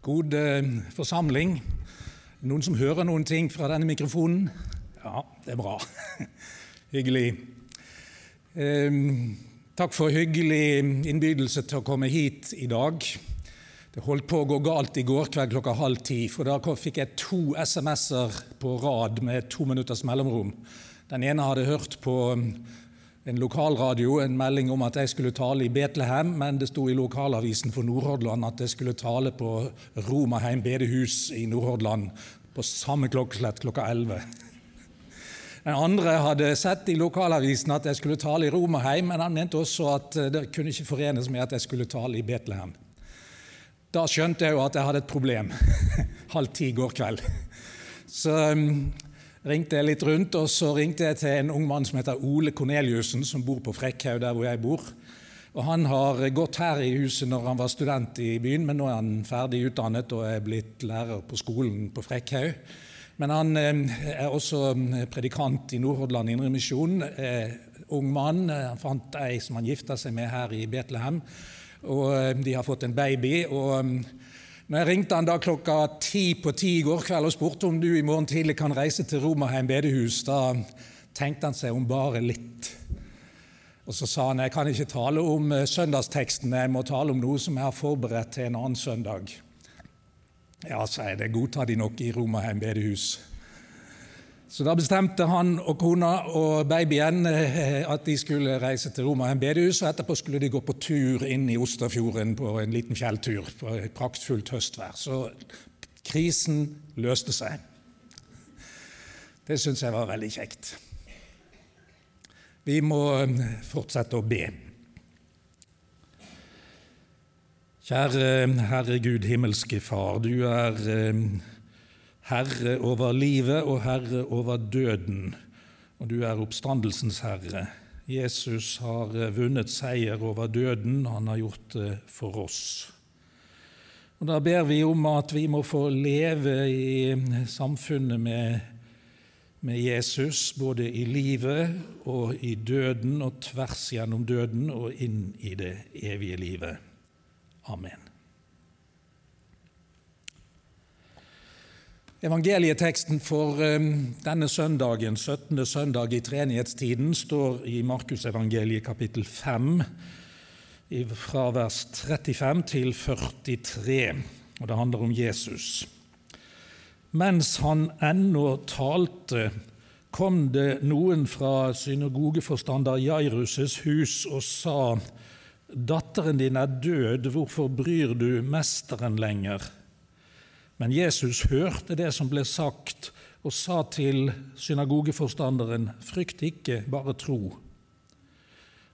God eh, forsamling. Noen som hører noen ting fra denne mikrofonen? Ja, det er bra. hyggelig. Eh, takk for hyggelig innbydelse til å komme hit i dag. Det holdt på å gå galt i går kveld klokka halv ti, for da fikk jeg to SMS-er på rad med to minutters mellomrom. Den ene hadde hørt på en lokalradio en melding om at jeg skulle tale i Betlehem, men det sto i lokalavisen for Nordhordland at jeg skulle tale på Romaheim bedehus i Nordhordland på samme klokkeslett klokka 11. Den andre hadde sett i lokalavisen at jeg skulle tale i Romaheim, men han mente også at det kunne ikke forenes med at jeg skulle tale i Betlehem. Da skjønte jeg jo at jeg hadde et problem halv ti i går kveld. Så ringte jeg litt rundt, og så ringte jeg til en ung mann som heter Ole Korneliussen, som bor på Frekkhaug, der hvor jeg bor. Og Han har gått her i huset når han var student i byen, men nå er han ferdig utdannet og er blitt lærer på skolen på Frekkhaug. Men han eh, er også eh, predikant i Nordhordland Indremisjon. Eh, ung mann. Han fant ei som han gifta seg med her i Betlehem. Og de har fått en baby. og når jeg ringte han da klokka ti på ti i går kveld og spurte om du i morgen tidlig kan reise til Romerheim bedehus, da tenkte han seg om bare litt. Og Så sa han jeg kan ikke tale om eh, søndagsteksten, jeg må tale om noe som jeg har forberedt til en annen søndag. Ja, sa jeg, det godtar de nok i Romerheim bedehus. Så da bestemte han og kona og babyen eh, at de skulle reise til Roma bedehus, og etterpå skulle de gå på tur inn i Osterfjorden på en liten fjelltur på et praktfullt høstvær. Så krisen løste seg. Det syns jeg var veldig kjekt. Vi må eh, fortsette å be. Kjære Herre Gud, himmelske Far. Du er eh, herre over livet og herre over døden, og du er oppstandelsens herre. Jesus har vunnet seier over døden, han har gjort det for oss. Og Da ber vi om at vi må få leve i samfunnet med, med Jesus, både i livet og i døden, og tvers gjennom døden og inn i det evige livet. Amen. Evangelieteksten for um, denne søndagen, 17. søndag i treenighetstiden, står i Markusevangeliet kapittel 5, fra vers 35 til 43, og det handler om Jesus. Mens han ennå talte, kom det noen fra synagogeforstander Jairus' hus og sa:" Datteren din er død, hvorfor bryr du mesteren lenger? Men Jesus hørte det som ble sagt, og sa til synagogeforstanderen, frykt ikke, bare tro.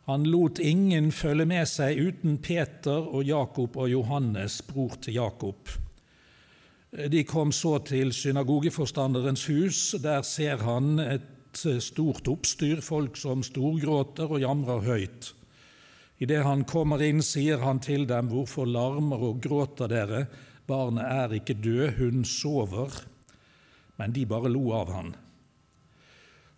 Han lot ingen følge med seg uten Peter og Jakob og Johannes, bror til Jakob. De kom så til synagogeforstanderens hus. Der ser han et stort oppstyr, folk som storgråter og jamrer høyt. Idet han kommer inn, sier han til dem, hvorfor larmer og gråter dere? Barnet er ikke død, hun sover. Men de bare lo av han.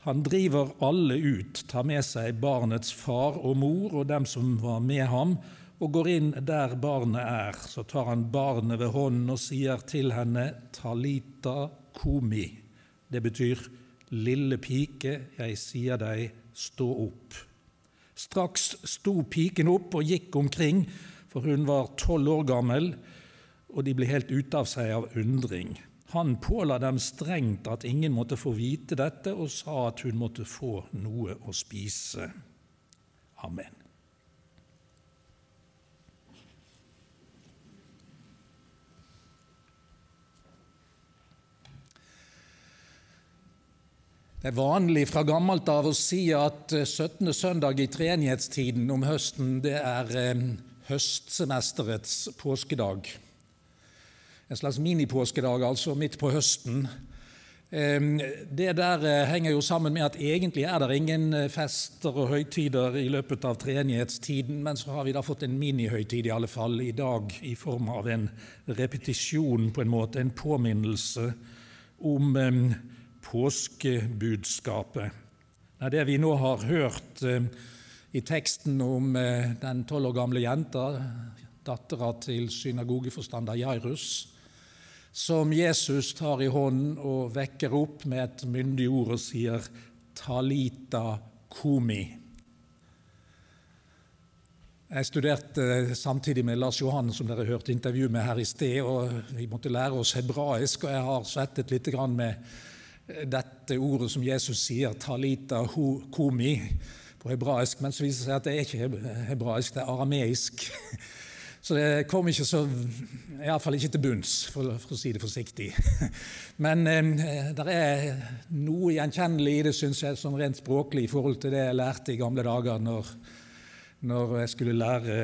Han driver alle ut, tar med seg barnets far og mor og dem som var med ham, og går inn der barnet er. Så tar han barnet ved hånden og sier til henne, Talita komi. Det betyr, lille pike, jeg sier deg, stå opp. Straks sto piken opp og gikk omkring, for hun var tolv år gammel og de ble helt ute av seg av undring. Han påla dem strengt at ingen måtte få vite dette, og sa at hun måtte få noe å spise. Amen. Det er vanlig fra gammelt av å si at 17. søndag i treenighetstiden om høsten det er eh, høstsemesterets påskedag en slags minipåskedag, altså midt på høsten. Det der eh, henger jo sammen med at egentlig er det ingen eh, fester og høytider i løpet av treenighetstiden, men så har vi da fått en minihøytid i alle fall i dag i form av en repetisjon, på en måte, en påminnelse om påskebudskapet. Det vi nå har hørt i teksten om eh, den tolv år gamle jenta, dattera til synagogeforstander Jairus, som Jesus tar i hånden og vekker opp med et myndig ord og sier 'Talita komi'. Jeg studerte samtidig med Lars Johan, som dere hørte intervju med her i sted. og Vi måtte lære oss hebraisk, og jeg har svettet litt med dette ordet som Jesus sier, 'talita komi', på hebraisk. Men så viser det seg at det er ikke hebraisk, det er arameisk. Så det kom ikke så Iallfall ikke til bunns, for, for, å si det forsiktig. Men eh, det er noe gjenkjennelig i det, syns jeg, sånn rent språklig i forhold til det jeg lærte i gamle dager når når jeg skulle lære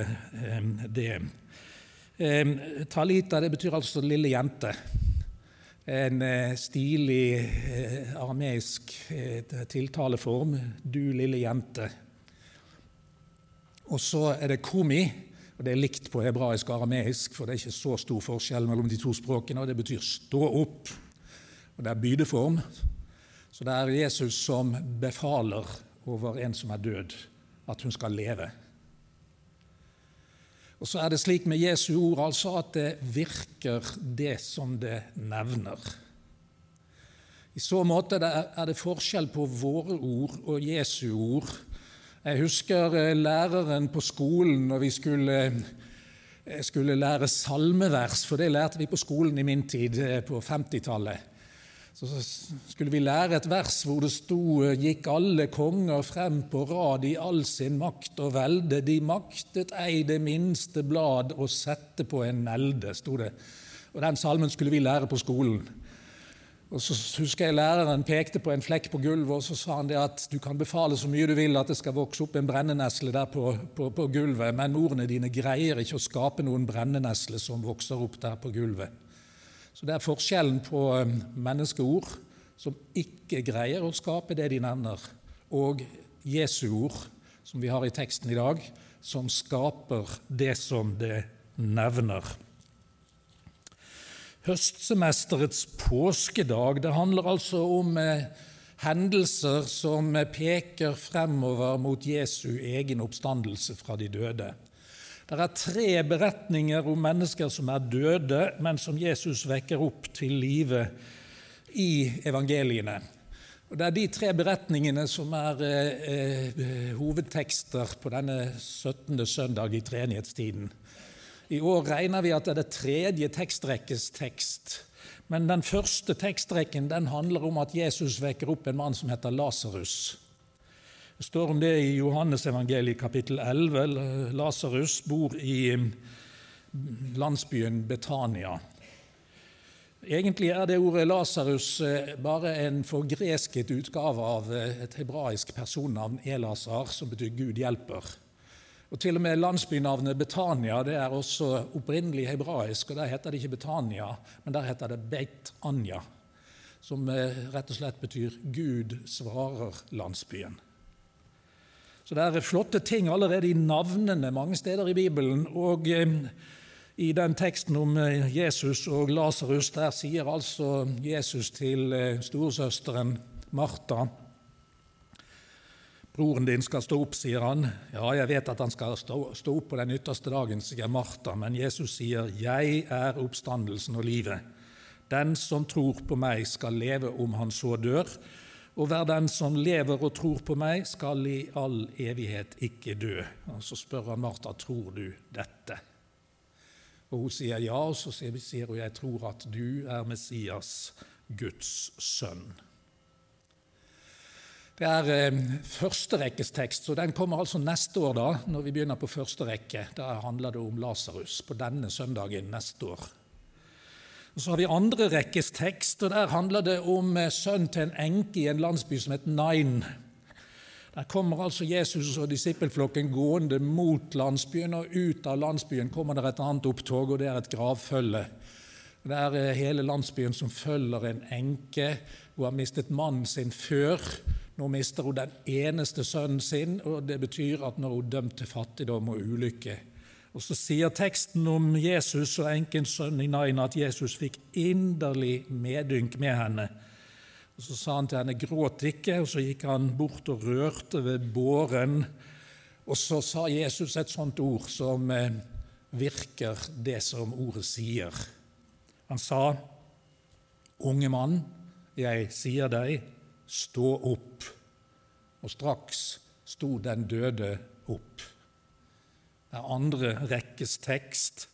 det. Talita det betyr altså 'lille jente'. En eh, stilig eh, arameisk eh, tiltaleform. 'Du lille jente'. Og så er det 'komi', og det er likt på hebraisk og arameisk, for det er ikke så stor forskjell mellom de to språkene, og det betyr 'stå opp'. Og det er bydeform. Så det er Jesus som befaler over en som er død, at hun skal leve. Og så er det slik med Jesu ord altså at det virker det som det nevner. I så måte er det forskjell på våre ord og Jesu ord. Jeg husker eh, læreren på skolen når vi skulle, eh, skulle lære salmevers, for det lærte vi på skolen i min tid, eh, på 50-tallet. Så skulle vi lære et vers hvor det sto gikk alle konger frem på rad i all sin makt og velde, de maktet ei det minste blad å sette på en nelde, sto det. Og Den salmen skulle vi lære på skolen. Og så husker jeg Læreren pekte på en flekk på gulvet og så sa han det at du kan befale så mye du vil at det skal vokse opp en brennenesle der på, på, på gulvet, men ordene dine greier ikke å skape noen brennenesle som vokser opp der på gulvet. Så det er forskjellen på um, menneskeord som ikke greier å skape det de nevner, og Jesu ord, som vi har i teksten i dag, som skaper det som det nevner. Høstsemesterets påskedag det handler altså om eh, hendelser som peker fremover mot Jesu egen oppstandelse fra de døde. Det er tre beretninger om mennesker som er døde, men som Jesus vekker opp til live i evangeliene. Og Det er de tre beretningene som er eh, eh hovedtekster på denne 17. søndag i treenighetstiden. I år regner vi at det er det tredje tekstrekkes tekst. Men den første tekstrekken den handler om at Jesus vekker opp en mann som heter Lasarus. Det står om det i Johannes evangeliet kapittel 11. Lasarus bor i mm, landsbyen Betania. Egentlig er det ordet Lasarus eh, bare en forgresket utgave av eh, et hebraisk personnavn, Elasar, som betyr 'Gud hjelper'. Og Til og med landsbynavnet Betania det er også opprinnelig hebraisk. og Der heter det ikke Betania, men der heter det Beit Anja, som eh, rett og slett betyr 'Gud svarer landsbyen'. Så det er flotte ting allerede i navnene mange steder i Bibelen. Og eh, i den teksten om eh, Jesus og Lasarus, der sier altså Jesus til storesøsteren Martha Broren din skal stå opp, sier han. Ja, jeg vet at han skal stå, opp på den ytterste dagen, sier Martha, men Jesus sier, Jeg er oppstandelsen og livet. Den som tror på meg, skal leve om han så dør, og hver den som lever og tror på meg, skal i all evighet ikke dø. Og Så spør han Martha tror du dette. Og Hun sier ja, og så sier hun jeg tror at du er Messias, Guds sønn. Det er eh, førsterekkes tekst, så den kommer altså neste år, da, når vi begynner på første rekke. Da handler det om Lasarus på denne søndagen neste år. Og Så har vi andre rekkes tekst, og der handler det om eh, sønnen til en enke i en landsby som heter Nain. Der kommer altså Jesus og disippelflokken gående mot landsbyen, og ut av landsbyen kommer det et annet opptog, og det er et gravfølge. Det er eh, hele landsbyen som følger en enke. Hun har mistet mannen sin før. Nå mister hun den eneste sønnen sin, og det betyr at hun er dømt til fattigdom og ulykke, og Så sier teksten om Jesus og enkens sønn i Naina at Jesus fikk inderlig medynk med henne. Og Så sa han til henne 'gråt ikke', og så gikk han bort og rørte ved båren. Og så sa Jesus et sånt ord som eh, virker det som ordet sier. Han sa, Unge mann, jeg sier deg, stå opp. Og straks sto den døde opp. Det er andre rekkes tekst.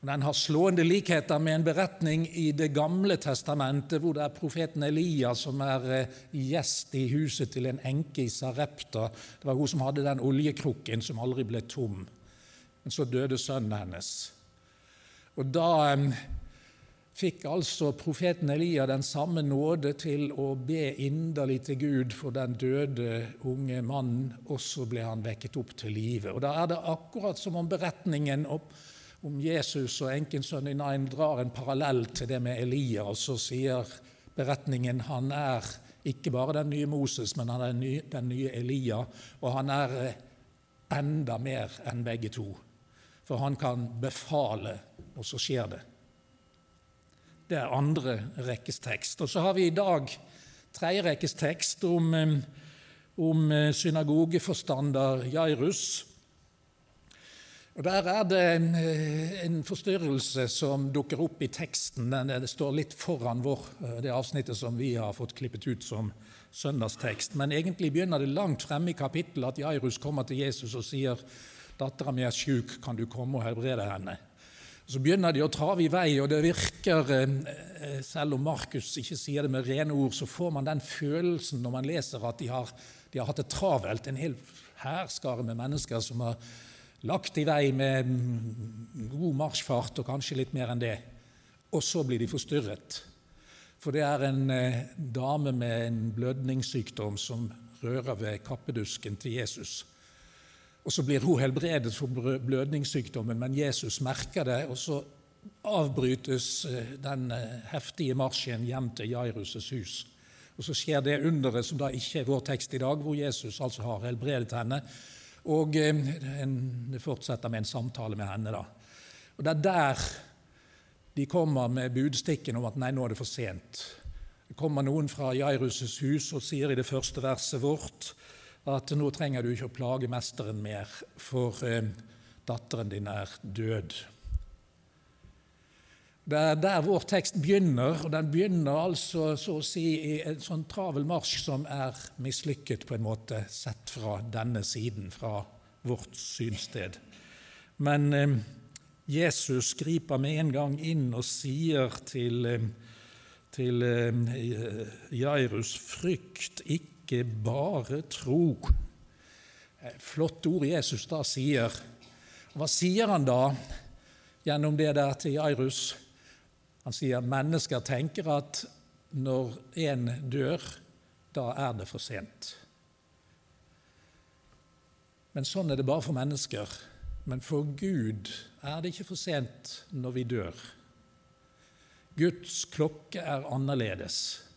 Den har slående likheter med en beretning i Det gamle testamentet, hvor det er profeten Elia som er eh, gjest i huset til en enke i Sarepta. Det var hun som hadde den oljekrukken som aldri ble tom. Men så døde sønnen hennes. Og da fikk altså profeten Elia den samme nåde til å be inderlig til Gud for den døde unge mannen, og så ble han vekket opp til live. Og Da er det akkurat som om beretningen om Jesus og enken sønn i Nain drar en parallell til det med Elia, og så sier beretningen han er ikke bare den nye Moses, men han er den nye Elia, og han er eh, enda mer enn begge to. For han kan befale, og så skjer det. Det er andre rekkes tekst. Og så har vi i dag tredje rekkes tekst om, om eh, synagogeforstander Jairus. Og Der er det en, eh, en, forstyrrelse som dukker opp i teksten. Det står litt foran vår, eh, det avsnittet som vi har fått klippet ut som søndagstekst. Men egentlig begynner det langt fremme i kapittelet at Jairus kommer til Jesus og sier 'Dattera mi er sjuk, kan du komme og helbrede henne?' Så begynner de å trave i vei, og det virker eh, eh, Selv om Markus ikke sier det med rene ord, så får man den følelsen når man leser at de har, de har hatt det travelt. En hel hærskare med mennesker som har lagt i vei med god marsjfart og kanskje litt mer enn det. Og så blir de forstyrret. For det er en eh, dame med en blødningssykdom som rører ved kappedusken til Jesus. Og Så blir hun helbredet for blødningssykdommen, men Jesus merker det. og Så avbrytes eh, den eh, heftige marsjen hjem til Jairus' hus. Og Så skjer det underet som da ikke er vår tekst i dag, hvor Jesus altså har helbredet henne. Og eh, det fortsetter med en samtale med henne. da. Og Det er der de kommer med budstikken om at nei, nå er det for sent. Det kommer noen fra Jairus' hus og sier i det første verset vårt at nå trenger du ikke å plage mesteren mer, for eh, datteren din er død. Det er der vår tekst begynner, og den begynner altså så å si i en sånn travel marsj som er mislykket, på en måte, sett fra denne siden, fra vårt synsted. Men eh, Jesus griper med en gang inn og sier til, eh, til eh, Jairus, frykt ikke ikke bare tro. Flott ord Jesus da sier. Hva sier han da gjennom det der til Jairus? Han sier mennesker tenker at når en dør, da er det for sent. Men sånn er det bare for mennesker. Men for Gud er det ikke for sent når vi dør. Guds klokke er annerledes.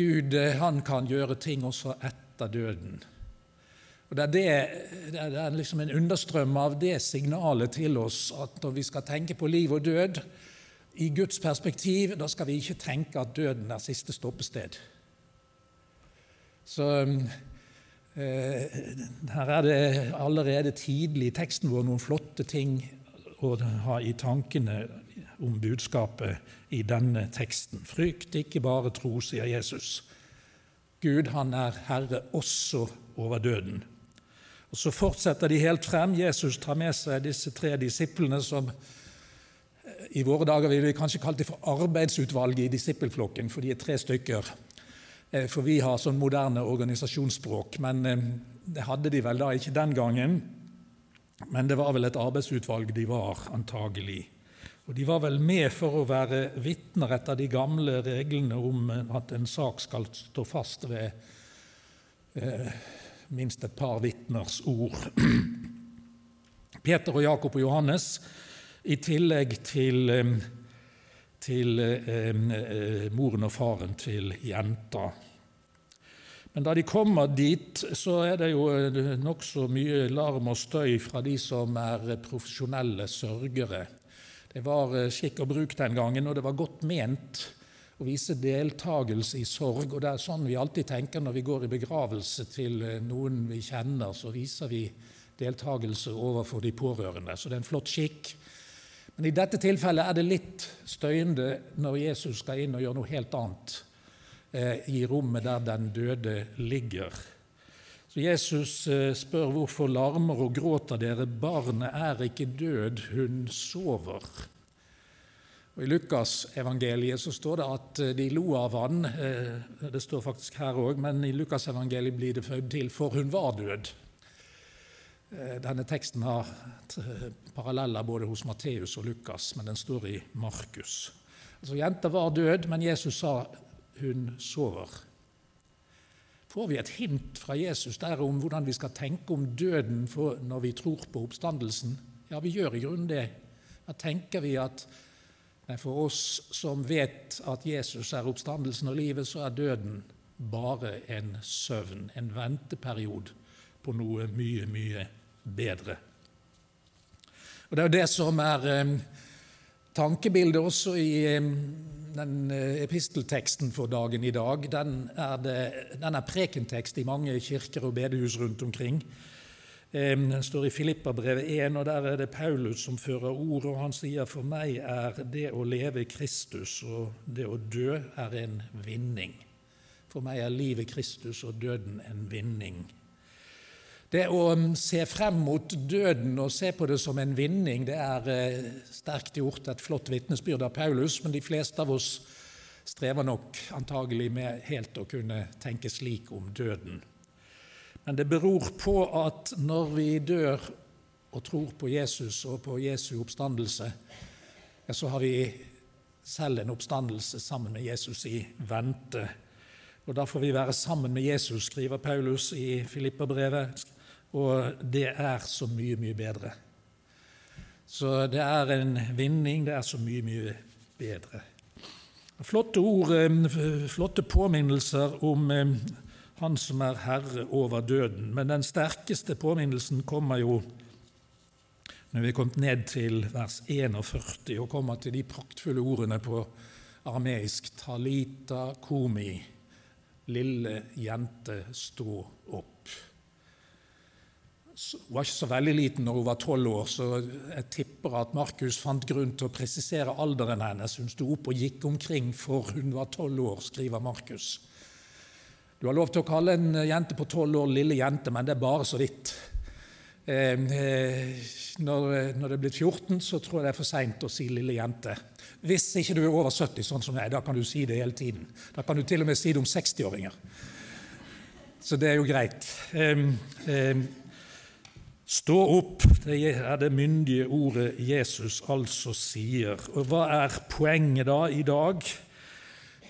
Gud eh, han kan gjøre ting også etter døden. Og Det er, det, det er liksom en understrøm av det signalet til oss at når vi skal tenke på liv og død i Guds perspektiv, da skal vi ikke tenke at døden er siste stoppested. Så eh, her er det allerede tidlig i teksten vår noen flotte ting å ha i tankene om budskapet i denne teksten. Frykt ikke bare tro, sier Jesus. Gud, han er herre også over døden. Og Så fortsetter de helt frem. Jesus tar med seg disse tre disiplene som eh, i våre dager vil vi kanskje kalle det for arbeidsutvalget i disippelflokken, for de er tre stykker. Eh, for vi har sånn moderne organisasjonsspråk, men eh, det hadde de vel da ikke den gangen. Men det var vel et arbeidsutvalg de var, antagelig. Og De var vel med for å være vitner etter de gamle reglene om at en sak skal stå fast ved eh, minst et par vitners ord. Peter og Jakob og Johannes, i tillegg til, eh, til eh, eh, moren og faren til jenta. Men da de kommer dit, så er det jo eh, nokså mye larm og støy fra de som er profesjonelle sørgere. Det var eh, skikk og bruk den gangen, og det var godt ment å vise deltakelse i sorg. Og det er sånn vi alltid tenker når vi går i begravelse til eh, noen vi kjenner, så viser vi deltakelse overfor de pårørende. Så det er en flott skikk. Men i dette tilfellet er det litt støyende når Jesus skal inn og gjøre noe helt annet eh, i rommet der den døde ligger. Så Jesus eh, spør hvorfor larmer og gråter dere, barnet er ikke død, hun sover. Og I Lukasevangeliet står det at eh, de lo av han. Eh, det står faktisk her òg, men i Lukasevangeliet blir det født til, for hun var død. Denne teksten har paralleller både hos Matteus og Lukas, men den står i Markus. Altså, Jenta var død, men Jesus sa hun sover. Får vi et hint fra Jesus der om hvordan vi skal tenke om døden når vi tror på oppstandelsen? Ja, vi gjør i grunnen det. Da tenker vi at for oss som vet at Jesus er oppstandelsen og livet, så er døden bare en søvn, en venteperiode på noe mye, mye bedre. Og Det er jo det som er eh, tankebildet også i den eh, epistelteksten for dagen i dag. Den er, det, den er prekentekst i mange kirker og bedehus rundt omkring. Den står i Filippabrevet 1, og der er det Paulus som fører ord, og han sier for meg er det å leve Kristus, og det å dø er en vinning. For meg er livet Kristus og døden en vinning. Det å um, se frem mot døden og se på det som en vinning, det er eh, sterkt gjort, et flott vitnesbyrd av Paulus, men de fleste av oss strever nok antagelig med helt å kunne tenke slik om døden. Men det beror på at når vi dør og tror på Jesus og på Jesu oppstandelse, ja, så har vi selv en oppstandelse sammen med Jesus i vente. Og Da får vi være sammen med Jesus, skriver Paulus i Filipperbrevet. Og det er så mye, mye bedre. Så det er en vinning. Det er så mye, mye bedre. Flotte ord, eh, flotte påminnelser om eh, Han som er herre over døden. Men den sterkeste påminnelsen kommer jo når vi er kommet ned til vers 41 og kommer til de praktfulle ordene på arameisk 'talita komi', lille jente, stå opp. Hun var ikke så veldig liten når hun var tolv år, så jeg tipper at Markus fant grunn til å presisere alderen hennes. Hun sto opp og gikk omkring for hun var tolv år, skriver Markus. Du har lov til å kalle en jente på tolv år lille jente, men det er bare så vidt. Eh, eh, når, det er blitt 14, så tror jeg det er for seint å si 'lille jente'. Hvis ikke du er over 70, sånn som jeg, da kan du si det hele tiden. Da kan du til og med si det om 60-åringer. Så det er jo greit. Stå opp, det er det myndige ordet Jesus altså sier. Og hva er poenget da i dag?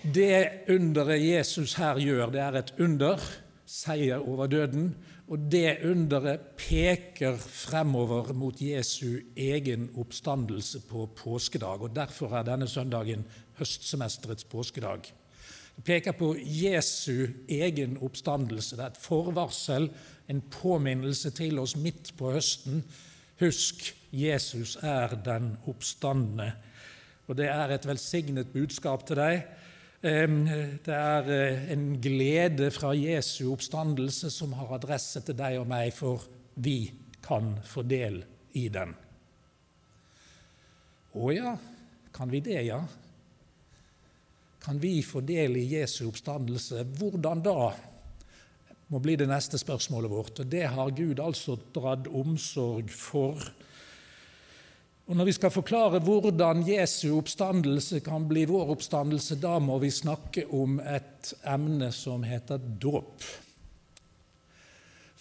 Det underet Jesus her gjør, det er et under, seier over døden. Og det underet peker fremover mot Jesu egen oppstandelse på påskedag. og Derfor er denne søndagen høstsemesterets påskedag. Peker på Jesu egen oppstandelse. Det er et forvarsel en påminnelse til oss midt på høsten. Husk, Jesus er den oppstandende. Og det er et velsignet budskap til deg. Det er eh, en glede fra Jesu oppstandelse som har adresse til deg og meg, for vi kan få del i den. Å ja, kan vi det, ja? Kan vi få del i Jesu oppstandelse? Hvordan da? må bli det neste spørsmålet vårt. Og det har Gud altså dratt omsorg for. Og Når vi skal forklare hvordan Jesu oppstandelse kan bli vår oppstandelse, da må vi snakke om et emne som heter dåp.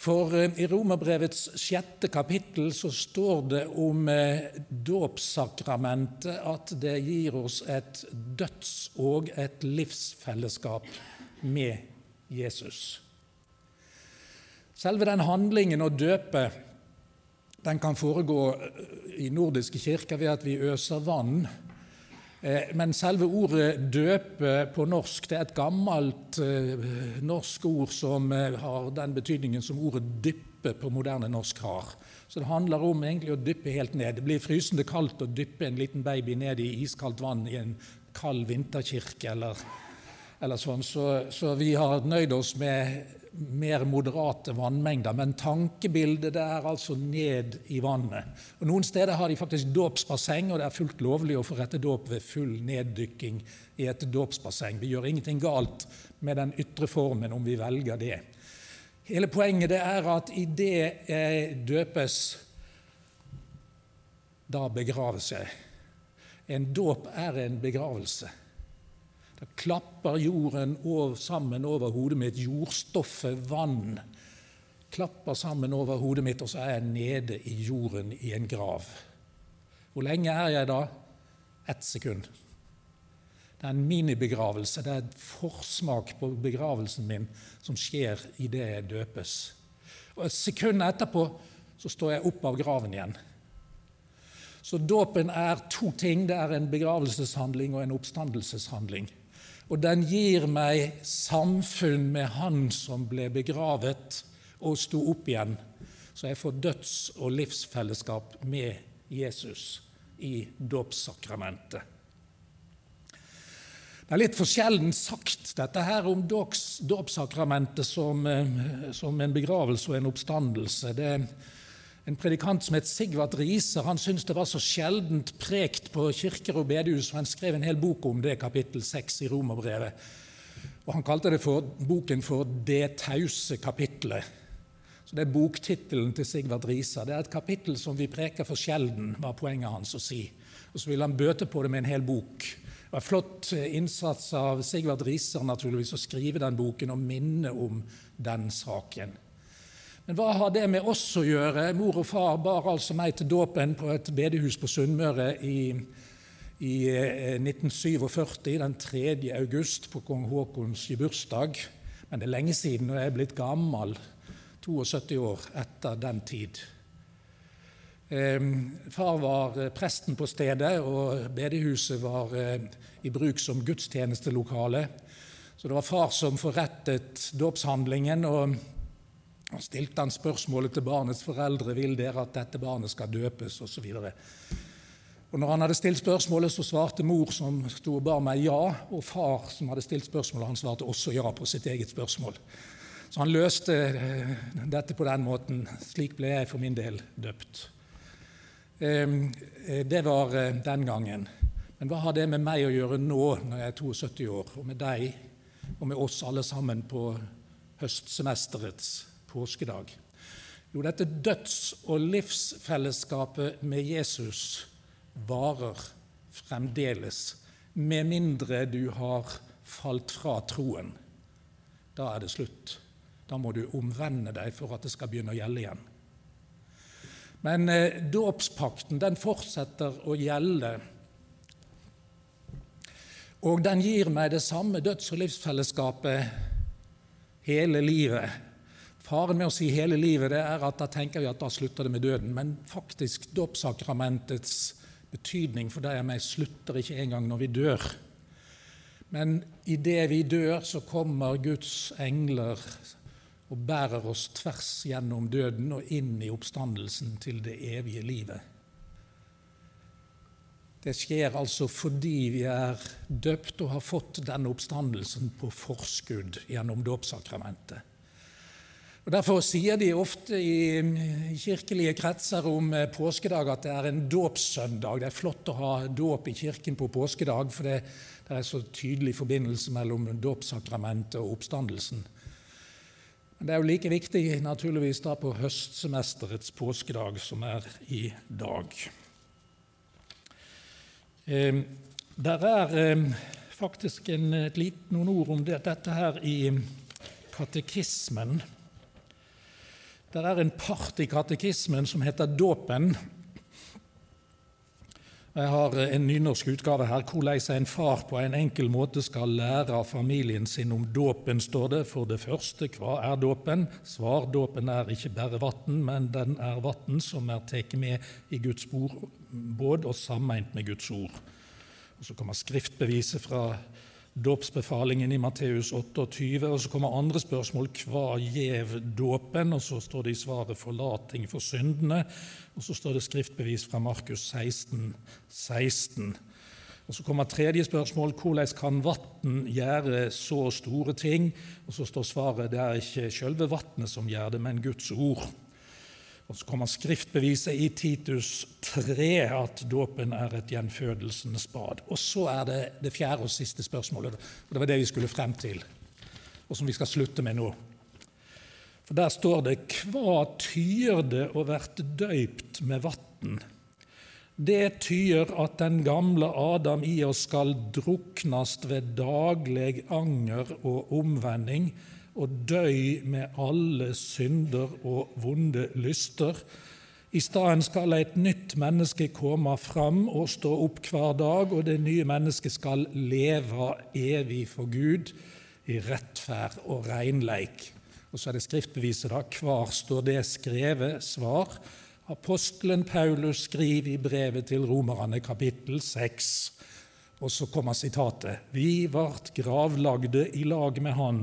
For eh, i Romerbrevets sjette kapittel så står det om eh, dåpssakramentet at det gir oss et døds- og et livsfellesskap med Jesus. Selve den handlingen å døpe den kan foregå i nordiske kirker ved at vi øser vann. Eh, men selve ordet 'døpe' på norsk det er et gammelt eh, norsk ord som eh, har den betydningen som ordet 'dyppe' på moderne norsk har. Så det handler om egentlig å dyppe helt ned. Det blir frysende kaldt å dyppe en liten baby ned i iskaldt vann i en kald vinterkirke eller, eller sånn. Så, så vi har nøyd oss med mer moderate vannmengder, men tankebildet det er altså ned i vannet. Og Noen steder har de faktisk dåpsbasseng, og det er fullt lovlig å få rette dåp ved full neddykking i et dåpsbasseng. Vi gjør ingenting galt med den ytre formen om vi velger det. Hele poenget det er at i det jeg døpes, da begraves jeg. En dåp er en begravelse. Da klapper jorden over, sammen over hodet mitt. Jordstoffet, vann, klapper sammen over hodet mitt, og så er jeg nede i jorden i en grav. Hvor lenge er jeg da? Ett sekund. Det er en minibegravelse. Det er et forsmak på begravelsen min som skjer idet jeg døpes. Og Et sekund etterpå så står jeg opp av graven igjen. Så dåpen er to ting. Det er en begravelseshandling og en oppstandelseshandling. Og den gir meg samfunn med Han som ble begravet og sto opp igjen. Så jeg får døds- og livsfellesskap med Jesus i dåpssakramentet. Det er litt for sjelden sagt, dette her om dåpssakramentet som, eh, som, en begravelse og en oppstandelse. Det en predikant som het Sigvart Riise han syntes det var så sjeldent prekt på kirker og bedehus, og han skrev en hel bok om det, kapittel 6 i Romerbrevet. Og Han kalte det for, boken for 'Det tause kapittelet'. Så Det er boktittelen til Sigvart Riise. Det er et kapittel som vi preker for sjelden, var poenget hans å si. Og så ville han bøte på det med en hel bok. Det var flott eh, innsats av Sigvard Riser naturligvis å skrive den boken og minne om den saken. Men hva har det med oss å gjøre? Mor og far bar altså meg til dåpen på et bedehus på Sunnmøre i, i 1947, eh, den 3. august, på kong Haakons bursdag. Men det er lenge siden, og jeg er blitt gammel. 72 år etter den tid. Ehm, far var eh, presten på stedet, og bedehuset var eh, i bruk som gudstjenestelokale. Så det var far som forrettet dåpshandlingen. og og stilte han spørsmålet til barnets foreldre vil dere at dette barnet skal døpes osv. Når han hadde stilt spørsmålet, så svarte mor, som sto og bar meg, ja. Og far, som hadde stilt spørsmålet, han svarte også ja på sitt eget spørsmål. Så han løste eh, dette på den måten. Slik ble jeg for min del døpt. Ehm, eh, det var eh, den gangen. Men hva har det med meg å gjøre nå, når jeg er 72 år, og med deg og med oss alle sammen på høstsemesterets påskedag? Jo, dette døds- og livsfellesskapet med Jesus varer fremdeles, med mindre du har falt fra troen. Da er det slutt. Da må du omvende deg for at det skal begynne å gjelde igjen. Men eh, dåpspakten den fortsetter å gjelde. Og den gir meg det samme døds- og livsfellesskapet hele livet. Faren med å si 'hele livet' det er at da tenker vi at da slutter det med døden. Men faktisk, dåpssakramentets betydning for deg og meg slutter ikke engang når vi dør. Men idet vi dør, så kommer Guds engler og bærer oss tvers gjennom døden og inn i oppstandelsen til det evige livet. Det skjer altså fordi vi er døpt og har fått denne oppstandelsen på forskudd gjennom dåpssakramentet. Og Derfor sier de ofte i kirkelige kretser om eh, påskedag at det er en dåpssøndag. Det er flott å ha dåp i kirken på påskedag, for det, det er så tydelig forbindelse mellom dåpssakramentet og oppstandelsen. Men det er jo like viktig naturligvis da på høstsemesterets påskedag, som er i dag. Eh, der er eh, faktisk en, et lit, noen ord om det, dette her i katekismen. Der er en part i katekismen som heter dåpen. Jeg har en nynorsk utgave her. Hvordan en far på en enkel måte skal lære familien sin om dåpen, står det. For det første, hva er dåpen? Svar, dåpen er ikke bare vann, men den er vann som er tatt med i Guds bord, båd og sammeint med Guds ord. Og Så kommer skriftbeviset fra dåpsbefalingen i Matteus 28. Og så kommer andre spørsmål. Hva gjev dåpen? Og så står det i svaret 'forlating for syndene'. Og så står det skriftbevis fra Markus 16, 16. Og Så kommer tredje spørsmål hvordan kan vann gjøre så store ting? Og Så står svaret det er ikke selve vannet som gjør det, men Guds ord. Og Så kommer skriftbeviset i Titus 3 at dåpen er et gjenfødelsens bad. Og så er det det fjerde og siste spørsmålet, og det var det vi skulle frem til, og som vi skal slutte med nå. For Der står det 'Hva tyr det å verte døypt med vatn'? Det tyr at den gamle Adam i oss skal druknast ved daglig anger og omvending og døy med alle synder og vonde lyster. I stedet skal et nytt menneske komme fram og stå opp hver dag, og det nye mennesket skal leve evig for Gud i rettferd og renleik. Og så er det skriftbeviset, da. Hvar står det skrevet? Svar. Apostelen Paulus skriver i brevet til romerne kapittel 6, og så kommer sitatet Vi vart gravlagde i lag med Han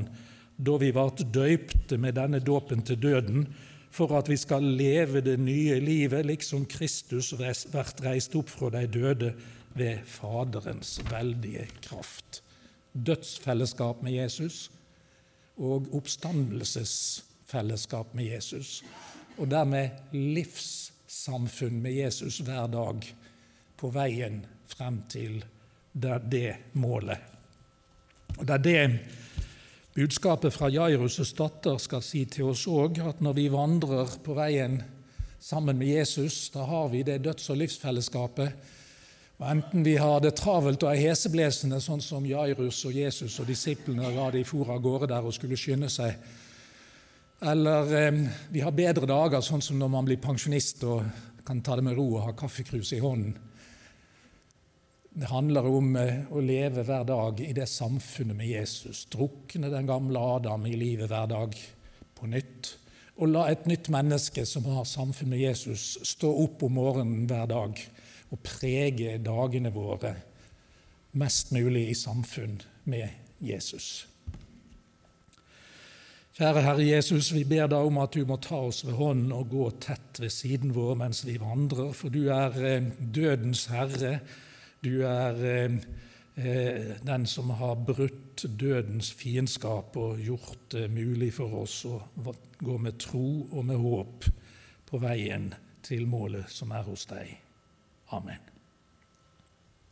da vi vart døypte med denne dåpen til døden, for at vi skal leve det nye livet, liksom Kristus vert reist opp fra de døde ved Faderens veldige kraft. Dødsfellesskap med Jesus og oppstandelsesfellesskap med Jesus og dermed livssamfunn med Jesus hver dag på veien frem til det målet. Og Det er det budskapet fra Jairus' datter skal si til oss òg, at når vi vandrer på veien sammen med Jesus, da har vi det døds- og livsfellesskapet. Og Enten vi har det travelt og er heseblesende, sånn som Jairus og Jesus og disiplene da de for av gårde der og skulle skynde seg, eller eh, vi har bedre dager, sånn som når man blir pensjonist og kan ta det med ro og ha kaffekrus i hånden. Det handler om eh, å leve hver dag i det samfunnet med Jesus. Drukne den gamle Adam i livet hver dag på nytt. Og la et nytt menneske som har samfunn med Jesus, stå opp om morgenen hver dag og prege dagene våre mest mulig i samfunn med Jesus. Kjære Herre Jesus, vi ber deg om at du må ta oss ved hånden og gå tett ved siden vår mens vi vandrer, for du er eh, dødens herre. Du er eh, eh, den som har brutt dødens fiendskap og gjort det mulig for oss å gå med tro og med håp på veien til målet som er hos deg. Amen.